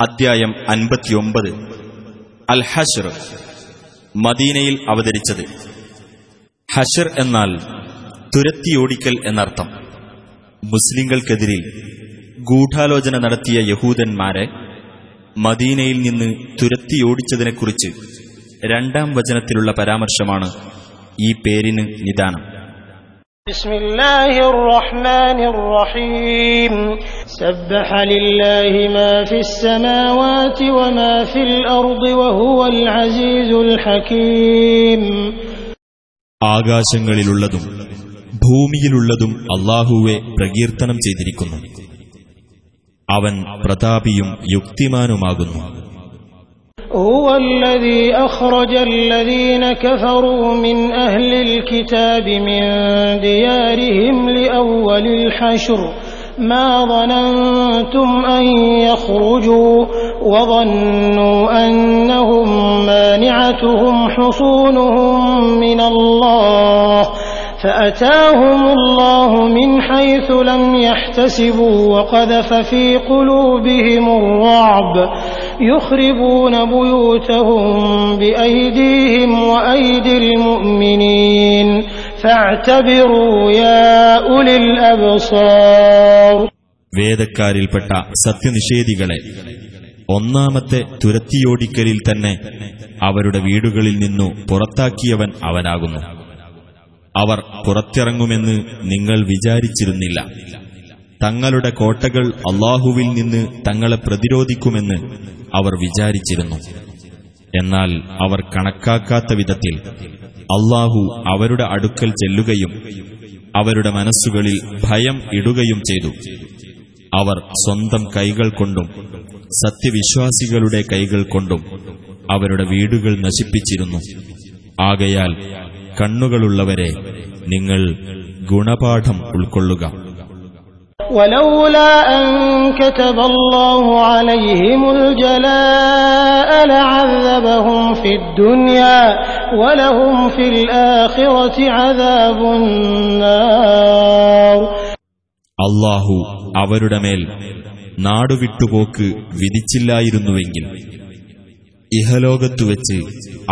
അദ്ധ്യായം അൻപത്തിയൊമ്പത്. അൽ ഹഷർ മദീനയിൽ അവതരിച്ചത്. ഹഷർ എന്നാൽ തുരത്തിയോടിക്കൽ എന്നർത്ഥം. മുസ്ലിങ്ങൾക്കെതിരിൽ ഗൂഢാലോചന നടത്തിയ യഹൂദന്മാരെ മദീനയിൽ നിന്ന് തുരത്തിയോടിച്ചതിനെക്കുറിച്ച് രണ്ടാം വചനത്തിലുള്ള പരാമർശമാണ് ഈ പേരിന് നിദാനം. بسم الله الرحمن الرحيم سبح لله ما في السماوات وما في الأرض وهو العزيز الحكيم ആകാശങ്ങളിലുള്ളതും ഭൂമിയിലുള്ളതും അള്ളാഹുവെ പ്രകീർത്തനം ചെയ്തിരിക്കുന്നു അവൻ പ്രതാപിയും യുക്തിമാനുമാകുന്നു هو الذي أخرج الذين كفروا من أهل الكتاب من ديارهم لأول الحشر. ما ظننتم أن يخرجوا وظنوا أنهم مانعتهم حصونهم من الله فأتاهم الله من حيث لم يحتسبوا وقذف في قلوبهم الرعب. يخربون بيوتهم بأيديهم وأيدي المؤمنين فاعتبروا يا أولي الأبصار വേദക്കാരിൽപ്പെട്ട സത്യനിഷേധികളെ ഒന്നാമത്തെ തുരത്തിയോടിക്കലിൽ തന്നെ അവരുടെ വീടുകളിൽ നിന്നു പുറത്താക്കിയവൻ അവനാകുന്നു അവർ പുറത്തിറങ്ങുമെന്ന് നിങ്ങൾ വിചാരിച്ചിരുന്നില്ല തങ്ങളുടെ കോട്ടകൾ അള്ളാഹുവിൽ നിന്ന് തങ്ങളെ പ്രതിരോധിക്കുമെന്ന് അവർ വിചാരിച്ചിരുന്നു. എന്നാൽ അവർ കണക്കാക്കാത്ത വിധത്തിൽ അള്ളാഹു അവരുടെ അടുക്കൽ ചെല്ലുകയും അവരുടെ മനസ്സുകളിൽ ഭയം ഇടുകയും ചെയ്തു. അവർ സ്വന്തം കൈകൾ കൊണ്ടും സത്യവിശ്വാസികളുടെ കൈകൾ കൊണ്ടും അവരുടെ വീടുകൾ നശിപ്പിച്ചിരുന്നു. ആകയാൽ കണ്ണുകളുള്ളവരെ നിങ്ങൾ ഗുണപാഠം ഉൾക്കൊള്ളുക. ولولا أن كتب الله عليهم الجلاء لعذبهم في الدنيا ولهم في الآخرة عذاب النار അള്ളാഹു അവരുടെ മേൽ നാടുവിട്ടുപോക്ക് വിധിച്ചില്ലായിരുന്നുവെങ്കിൽ ഇഹലോകത്തുവെച്ച്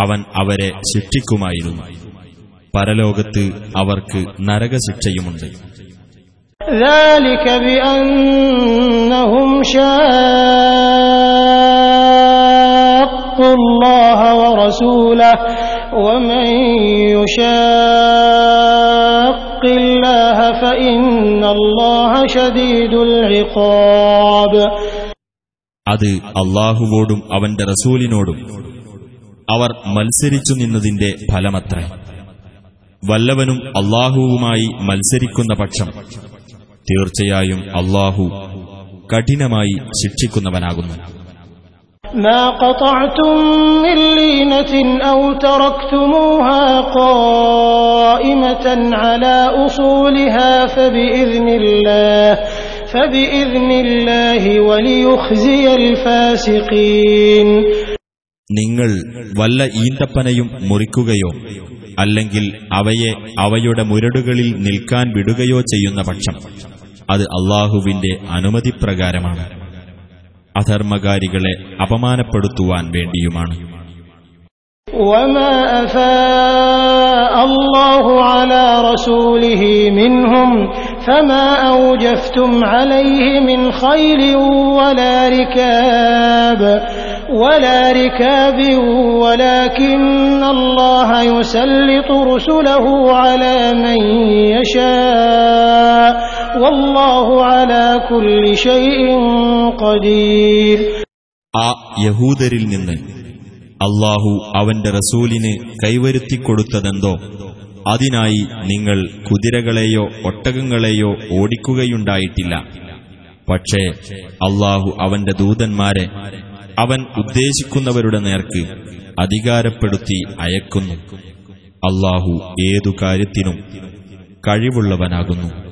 അവൻ അവരെ ശിക്ഷിക്കുമായിരുന്നു പരലോകത്ത് അവർക്ക് നരകശിക്ഷയുമുണ്ട് ذلك شاقوا الله ورسوله ومن يشاق الله الله شديد العقاب അത് അള്ളാഹുവോടും അവന്റെ റസൂലിനോടും. അവർ മത്സരിച്ചു നിന്നതിന്റെ ഫലമത്രേ. വല്ലവനും അള്ളാഹുവുമായി മത്സരിക്കുന്ന പക്ഷം തീർച്ചയായും അള്ളാഹു കഠിനമായി ശിക്ഷിക്കുന്നവനാകുന്നു ما قطعتم من لينة أو تركتموها قائمة على أصولها فبإذن الله فبإذن الله وليخزي الفاسقين നിങ്ങൾ വല്ല ഈന്തപ്പനയും മുറിക്കുകയോ അല്ലെങ്കിൽ അവയെ അവയുടെ മുരടുകളിൽ നിൽക്കാൻ വിടുകയോ ചെയ്യുന്ന പക്ഷം അത് അള്ളാഹുവിന്റെ അനുമതിപ്രകാരമാണ് അധർമ്മകാരികളെ അപമാനപ്പെടുത്തുവാൻ വേണ്ടിയുമാണ് وما أفاء الله على رسوله منهم فما أوجفتم عليه من خيل ولا ركاب ولا ركاب ولكن الله يسلط رسله على من يشاء ആ യഹൂദരിൽ നിന്ന് അള്ളാഹു അവന്റെ റസൂലിന് കൈവരുത്തിക്കൊടുത്തതെന്തോ അതിനായി നിങ്ങൾ കുതിരകളെയോ ഒട്ടകങ്ങളെയോ ഓടിക്കുകയുണ്ടായിട്ടില്ല. പക്ഷേ അള്ളാഹു അവന്റെ ദൂതന്മാരെ അവൻ ഉദ്ദേശിക്കുന്നവരുടെ നേർക്ക് അധികാരപ്പെടുത്തി അയക്കുന്നു. അള്ളാഹു ഏതു കാര്യത്തിനും കഴിവുള്ളവനാകുന്നു.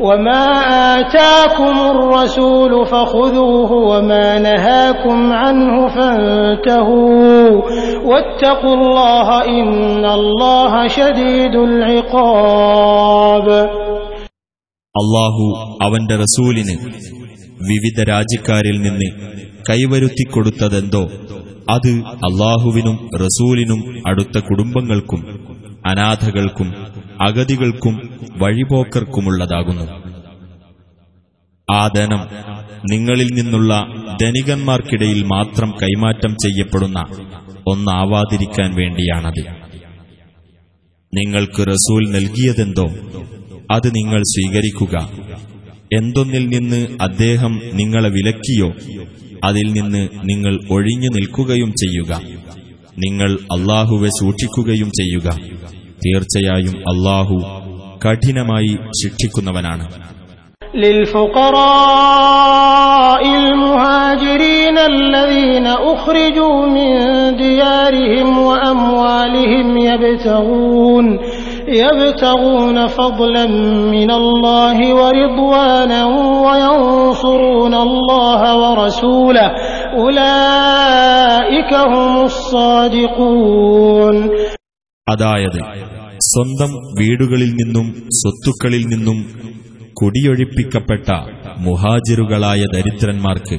وما آتاكم الرسول فخذوه وما نهاكم عنه فانتهوا واتقوا الله إن الله شديد العقاب അള്ളാഹു അവന്റെ റസൂലിന് വിവിധ രാജ്യക്കാരിൽ നിന്ന് കൈവരുത്തിക്കൊടുത്തതെന്തോ അത് അള്ളാഹുവിനും റസൂലിനും അടുത്ത കുടുംബങ്ങൾക്കും അനാഥകൾക്കും അഗതികൾക്കും വഴിപോക്കർക്കുമുള്ളതാകുന്നു. ആ ധനം നിങ്ങളിൽ നിന്നുള്ള ധനികന്മാർക്കിടയിൽ മാത്രം കൈമാറ്റം ചെയ്യപ്പെടുന്ന ഒന്നാവാതിരിക്കാൻ വേണ്ടിയാണത്. നിങ്ങൾക്ക് റസൂൽ നൽകിയതെന്തോ അത് നിങ്ങൾ സ്വീകരിക്കുക. എന്തൊന്നിൽ നിന്ന് അദ്ദേഹം നിങ്ങളെ വിലക്കിയോ അതിൽ നിന്ന് നിങ്ങൾ ഒഴിഞ്ഞു നിൽക്കുകയും ചെയ്യുക. നിങ്ങൾ അള്ളാഹുവെ സൂക്ഷിക്കുകയും ചെയ്യുക. തീർച്ചയായും അള്ളാഹു കഠിനമായി ശിക്ഷിക്കുന്നവനാണ് للفقراء المهاجرين الذين أخرجوا من ديارهم وأموالهم يبتغون يبتغون فضلا من الله ورضوانا وينصرون الله ورسوله أولئك هم الصادقون അതായത് സ്വന്തം വീടുകളിൽ നിന്നും സ്വത്തുക്കളിൽ നിന്നും കുടിയൊഴിപ്പിക്കപ്പെട്ട മുഹാജിറുകളായ ദരിദ്രന്മാർക്ക്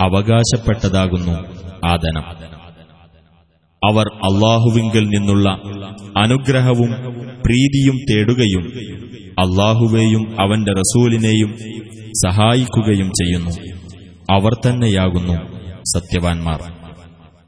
അവകാശപ്പെട്ടതാകുന്നു ആദനം അവർ അള്ളാഹുവിങ്കിൽ നിന്നുള്ള അനുഗ്രഹവും പ്രീതിയും തേടുകയും അള്ളാഹുവേയും അവന്റെ റസൂലിനെയും സഹായിക്കുകയും ചെയ്യുന്നു. അവർ തന്നെയാകുന്നു സത്യവാൻമാർ.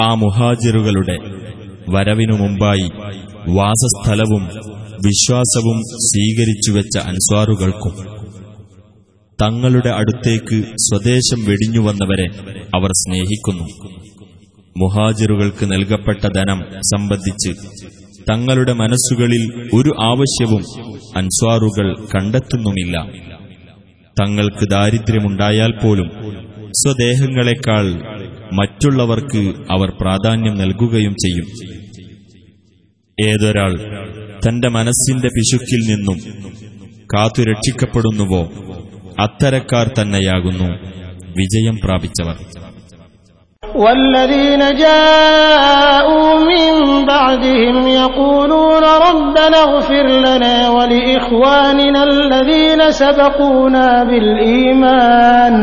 ആ മുഹാജിറുകളുടെ വരവിനു മുമ്പായി വാസസ്ഥലവും വിശ്വാസവും സ്വീകരിച്ചുവെച്ച അൻസ്വാറുകൾക്കും തങ്ങളുടെ അടുത്തേക്ക് സ്വദേശം വെടിഞ്ഞുവന്നവരെ അവർ സ്നേഹിക്കുന്നു. മുഹാജിറുകൾക്ക് നൽകപ്പെട്ട ധനം സംബന്ധിച്ച് തങ്ങളുടെ മനസ്സുകളിൽ ഒരു ആവശ്യവും അൻസ്വാറുകൾ കണ്ടെത്തുന്നുമില്ല. തങ്ങൾക്ക് ദാരിദ്ര്യമുണ്ടായാൽ പോലും സ്വദേഹങ്ങളെക്കാൾ മറ്റുള്ളവർക്ക് അവർ പ്രാധാന്യം നൽകുകയും ചെയ്യും ഏതൊരാൾ തന്റെ മനസ്സിന്റെ പിശുക്കിൽ നിന്നും കാത്തുരക്ഷിക്കപ്പെടുന്നുവോ അത്തരക്കാർ തന്നെയാകുന്നു വിജയം പ്രാപിച്ചവർ والذين جاءوا من بعدهم يقولون ربنا اغفر لنا ولإخواننا الذين سبقونا بالإيمان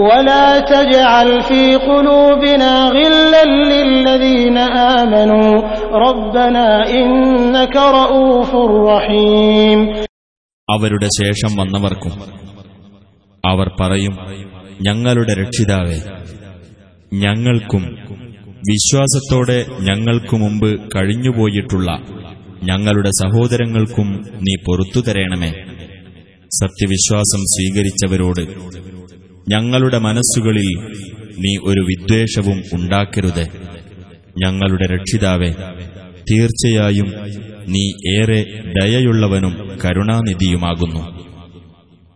ولا تجعل في قلوبنا غلا للذين آمنوا ربنا إنك رؤوف رحيم അവരുടെ ശേഷം വന്നവർക്കും അവർ പറയും ഞങ്ങളുടെ രക്ഷിതാവേ ഞങ്ങൾക്കും വിശ്വാസത്തോടെ ഞങ്ങൾക്കു മുമ്പ് കഴിഞ്ഞുപോയിട്ടുള്ള ഞങ്ങളുടെ സഹോദരങ്ങൾക്കും നീ പൊറത്തു തരേണമേ സത്യവിശ്വാസം സ്വീകരിച്ചവരോട് ഞങ്ങളുടെ മനസ്സുകളിൽ നീ ഒരു വിദ്വേഷവും ഉണ്ടാക്കരുത്. ഞങ്ങളുടെ രക്ഷിതാവേ തീർച്ചയായും നീ ഏറെ ദയയുള്ളവനും കരുണാനിധിയുമാകുന്നു.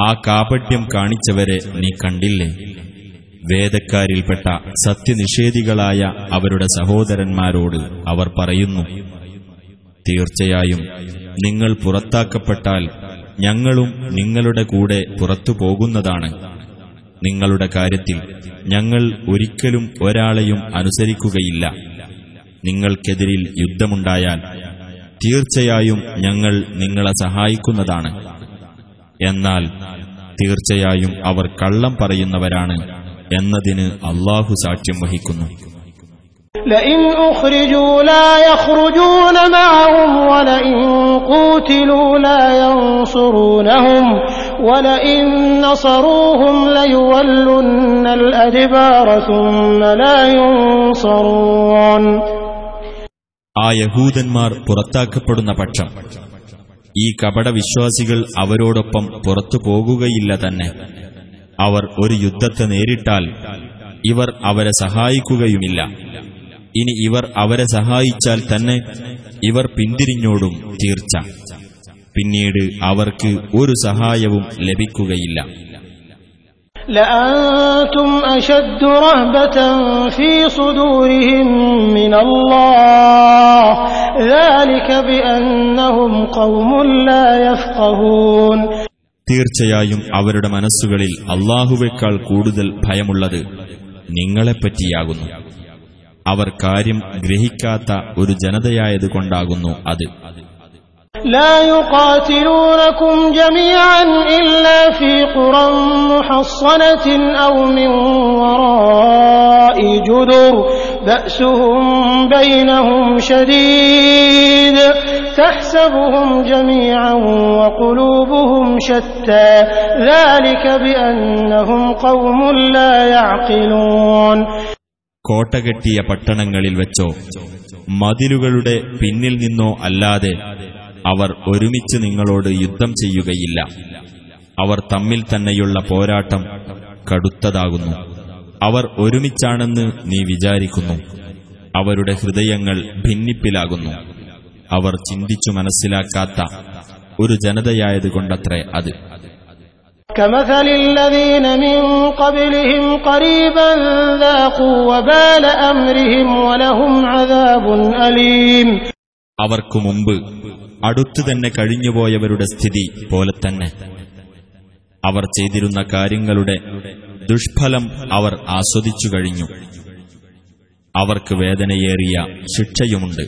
ആ കാപട്യം കാണിച്ചവരെ നീ കണ്ടില്ലേ? വേദക്കാരിൽപ്പെട്ട സത്യനിഷേധികളായ അവരുടെ സഹോദരന്മാരോട് അവർ പറയുന്നു തീർച്ചയായും നിങ്ങൾ പുറത്താക്കപ്പെട്ടാൽ ഞങ്ങളും നിങ്ങളുടെ കൂടെ പുറത്തു പോകുന്നതാണ്. നിങ്ങളുടെ കാര്യത്തിൽ ഞങ്ങൾ ഒരിക്കലും ഒരാളെയും അനുസരിക്കുകയില്ല. നിങ്ങൾക്കെതിരിൽ യുദ്ധമുണ്ടായാൽ തീർച്ചയായും ഞങ്ങൾ നിങ്ങളെ സഹായിക്കുന്നതാണ്. എന്നാൽ തീർച്ചയായും അവർ കള്ളം പറയുന്നവരാണ് എന്നതിന് അള്ളാഹു സാക്ഷ്യം വഹിക്കുന്നു لئن أخرجوا لا يخرجون معهم ولئن قوتلوا لا ينصرونهم ولئن نصروهم ليولن الأدبار ثم لا ينصرون ആ യഹൂദന്മാർ പുറത്താക്കപ്പെടുന്ന പക്ഷം ഈ കപടവിശ്വാസികൾ അവരോടൊപ്പം പുറത്തു പോകുകയില്ല തന്നെ. അവർ ഒരു യുദ്ധത്തെ നേരിട്ടാൽ ഇവർ അവരെ സഹായിക്കുകയുമില്ല. ഇനി ഇവർ അവരെ സഹായിച്ചാൽ തന്നെ ഇവർ പിന്തിരിഞ്ഞോടും തീർച്ച. പിന്നീട് അവർക്ക് ഒരു സഹായവും ലഭിക്കുകയില്ല. لأنتم أشد رهبة في صدورهم من الله ذلك بأنهم قوم لا يفقهون തീർച്ചയായും അവരുടെ മനസ്സുകളിൽ അള്ളാഹുവേക്കാൾ കൂടുതൽ ഭയമുള്ളത് നിങ്ങളെപ്പറ്റിയാകുന്നു അവർ കാര്യം ഗ്രഹിക്കാത്ത ഒരു ജനതയായതുകൊണ്ടാകുന്നു അത് لا يقاتلونكم جميعا إلا في قرى محصنة أو من وراء جدر بأسهم بينهم شديد تحسبهم جميعا وقلوبهم شتى ذلك بأنهم قوم لا يعقلون കോട്ടകെട്ടിയ പട്ടണങ്ങളിൽ വെച്ചോ മതിലുകളുടെ പിന്നിൽ നിന്നോ അല്ലാതെ അവർ ഒരുമിച്ച് നിങ്ങളോട് യുദ്ധം ചെയ്യുകയില്ല അവർ തമ്മിൽ തന്നെയുള്ള പോരാട്ടം കടുത്തതാകുന്നു അവർ ഒരുമിച്ചാണെന്ന് നീ വിചാരിക്കുന്നു അവരുടെ ഹൃദയങ്ങൾ ഭിന്നിപ്പിലാകുന്നു അവർ ചിന്തിച്ചു മനസ്സിലാക്കാത്ത ഒരു ജനതയായതുകൊണ്ടത്രേ അത് كمثل الذين من قبلهم قريبا ذاقوا وبال أمرهم ولهم عذاب أليم അവർക്കു മുമ്പ് അടുത്തു തന്നെ കഴിഞ്ഞുപോയവരുടെ സ്ഥിതി പോലെ തന്നെ. അവർ ചെയ്തിരുന്ന കാര്യങ്ങളുടെ ദുഷ്ഫലം അവർ ആസ്വദിച്ചു കഴിഞ്ഞു. അവർക്ക് വേദനയേറിയ ശിക്ഷയുമുണ്ട്.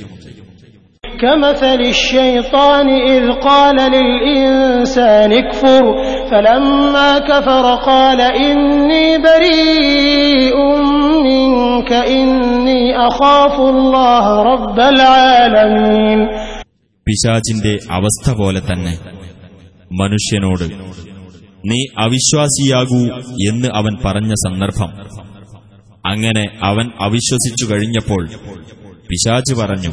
كمثل الشيطان إذ قال للإنسان اكفر فلما كفر قال إني بريء منك إني أخاف الله رب العالمين പിശാചിന്റെ അവസ്ഥ പോലെ തന്നെ മനുഷ്യനോട് നീ അവിശ്വാസിയാകൂ എന്ന് അവൻ പറഞ്ഞ സന്ദർഭം അങ്ങനെ അവൻ അവിശ്വസിച്ചു കഴിഞ്ഞപ്പോൾ പിശാച് പറഞ്ഞു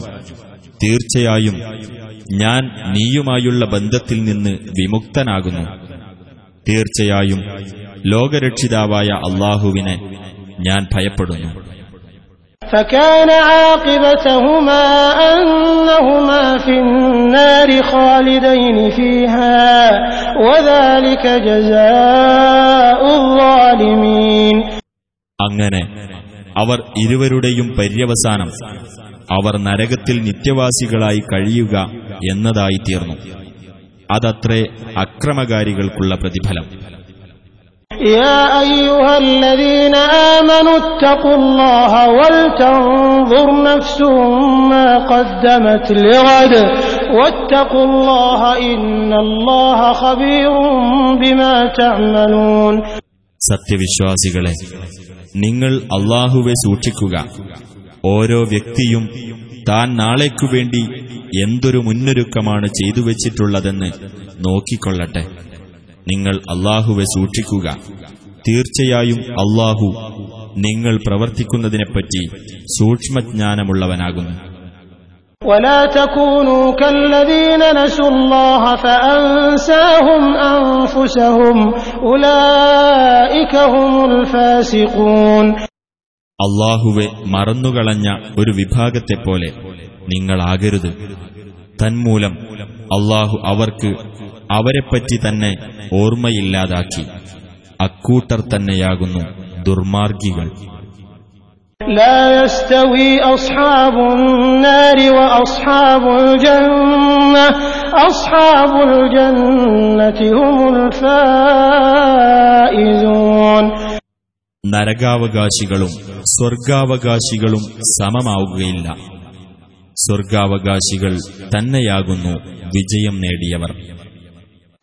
തീർച്ചയായും ഞാൻ നീയുമായുള്ള ബന്ധത്തിൽ നിന്ന് വിമുക്തനാകുന്നു. തീർച്ചയായും ലോകരക്ഷിതാവായ അള്ളാഹുവിനെ ഞാൻ ഭയപ്പെടുന്നു. അങ്ങനെ അവർ ഇരുവരുടെയും പര്യവസാനം അവർ നരകത്തിൽ നിത്യവാസികളായി കഴിയുക എന്നതായി തീർന്നു അതത്രേ അക്രമകാരികൾക്കുള്ള പ്രതിഫലം. സത്യവിശ്വാസികളെ നിങ്ങൾ അള്ളാഹുവെ സൂക്ഷിക്കുക. ഓരോ വ്യക്തിയും താൻ നാളേക്കുവേണ്ടി എന്തൊരു മുന്നൊരുക്കമാണ് ചെയ്തു വച്ചിട്ടുള്ളതെന്ന് നോക്കിക്കൊള്ളട്ടെ. നിങ്ങൾ അള്ളാഹുവെ സൂക്ഷിക്കുക. തീർച്ചയായും അള്ളാഹു നിങ്ങൾ പ്രവർത്തിക്കുന്നതിനെപ്പറ്റി സൂക്ഷ്മജ്ഞാനമുള്ളവനാകുന്നു. ولا تكونوا كالذين نسوا الله فأنساهم أنفسهم أولئك هم الفاسقون അള്ളാഹുവെ മറന്നുകളഞ്ഞ ഒരു വിഭാഗത്തെപ്പോലെ നിങ്ങളാകരുത് തന്മൂലം അള്ളാഹു അവർക്ക് അവരെപ്പറ്റി തന്നെ ഓർമ്മയില്ലാതാക്കി അക്കൂട്ടർ തന്നെയാകുന്നു ദുർമാർഗികൾ لا يستوي أصحاب النار وأصحاب الجنة أصحاب الجنة هم الفائزون നരകാവകാശികളും സ്വർഗാവകാശികളും സമമാവുകയില്ല സ്വർഗാവകാശികൾ തന്നെയാകുന്നു വിജയം നേടിയവർ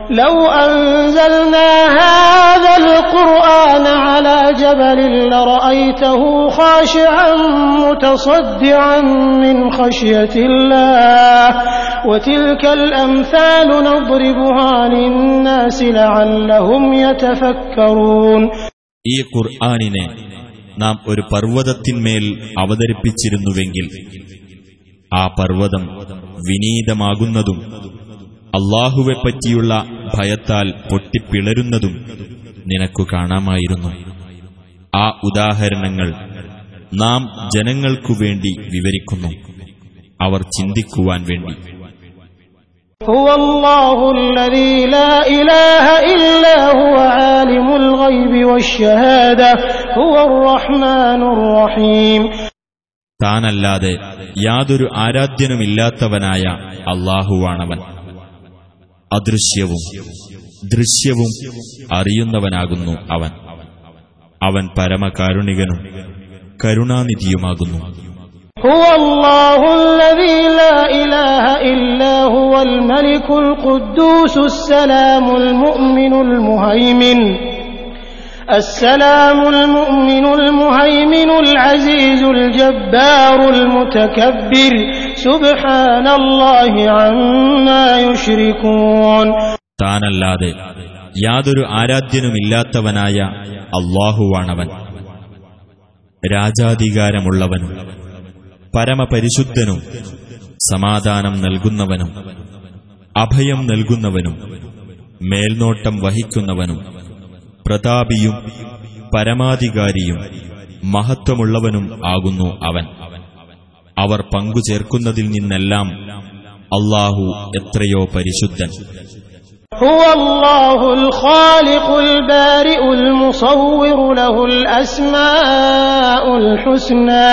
لو أنزلنا هذا القرآن على جبل لرأيته خاشعا متصدعا من خشية الله وتلك الأمثال نضربها للناس لعلهم يتفكرون ഈ ഖുർആാനിനെ നാം ഒരു പർവ്വതത്തിന്മേൽ അവതരിപ്പിച്ചിരുന്നുവെങ്കിൽ ആ പർവ്വതം വിനീതമാകുന്നതും അള്ളാഹുവെപ്പറ്റിയുള്ള ഭയത്താൽ പൊട്ടിപ്പിളരുന്നതും നിനക്കു കാണാമായിരുന്നു. ആ ഉദാഹരണങ്ങൾ നാം ജനങ്ങൾക്കു വേണ്ടി വിവരിക്കുന്നു. അവർ ചിന്തിക്കുവാൻ വേണ്ടി. താനല്ലാതെ യാതൊരു ആരാധ്യനുമില്ലാത്തവനായ അള്ളാഹുവാണവൻ അദൃശ്യവും ദൃശ്യവും അറിയുന്നവനാകുന്നു അവൻ അവൻ പരമകാരുണികനും കരുണാനിധിയുമാകുന്നു هو الله الذي لا إله إلا هو الملك القدوس السلام المؤمن المهيمن السلام المؤمن المهيمن العزيز الجبار المتكبر سبحان الله عما يشركون താനല്ലാതെ യാതൊരു ആരാധ്യനുമില്ലാത്തവനായ അള്ളാഹുവാണവൻ രാജാധികാരമുള്ളവനും പരമപരിശുദ്ധനും സമാധാനം നൽകുന്നവനും അഭയം നൽകുന്നവനും മേൽനോട്ടം വഹിക്കുന്നവനും പ്രതാപിയും പരമാധികാരിയും മഹത്വമുള്ളവനും ആകുന്നു അവൻ അവർ പങ്കുചേർക്കുന്നതിൽ നിന്നെല്ലാം അള്ളാഹു എത്രയോ പരിശുദ്ധൻ هو الله الخالق البارئ المصور له الأسماء الحسنى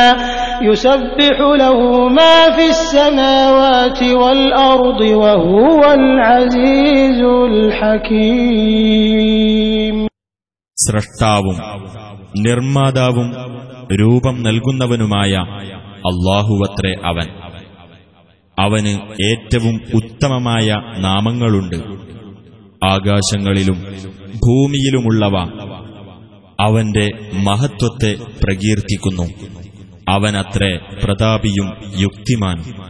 يسبح له ما في السماوات والأرض وهو العزيز الحكيم സ്രഷ്ടാവും നിർമ്മാതാവും രൂപം നൽകുന്നവനുമായ അള്ളാഹുവത്രേ അവൻ. അവന് ഏറ്റവും ഉത്തമമായ നാമങ്ങളുണ്ട്. ആകാശങ്ങളിലും ഭൂമിയിലുമുള്ളവ അവന്റെ മഹത്വത്തെ പ്രകീർത്തിക്കുന്നു. അവനത്രേ പ്രതാപിയും യുക്തിമാൻ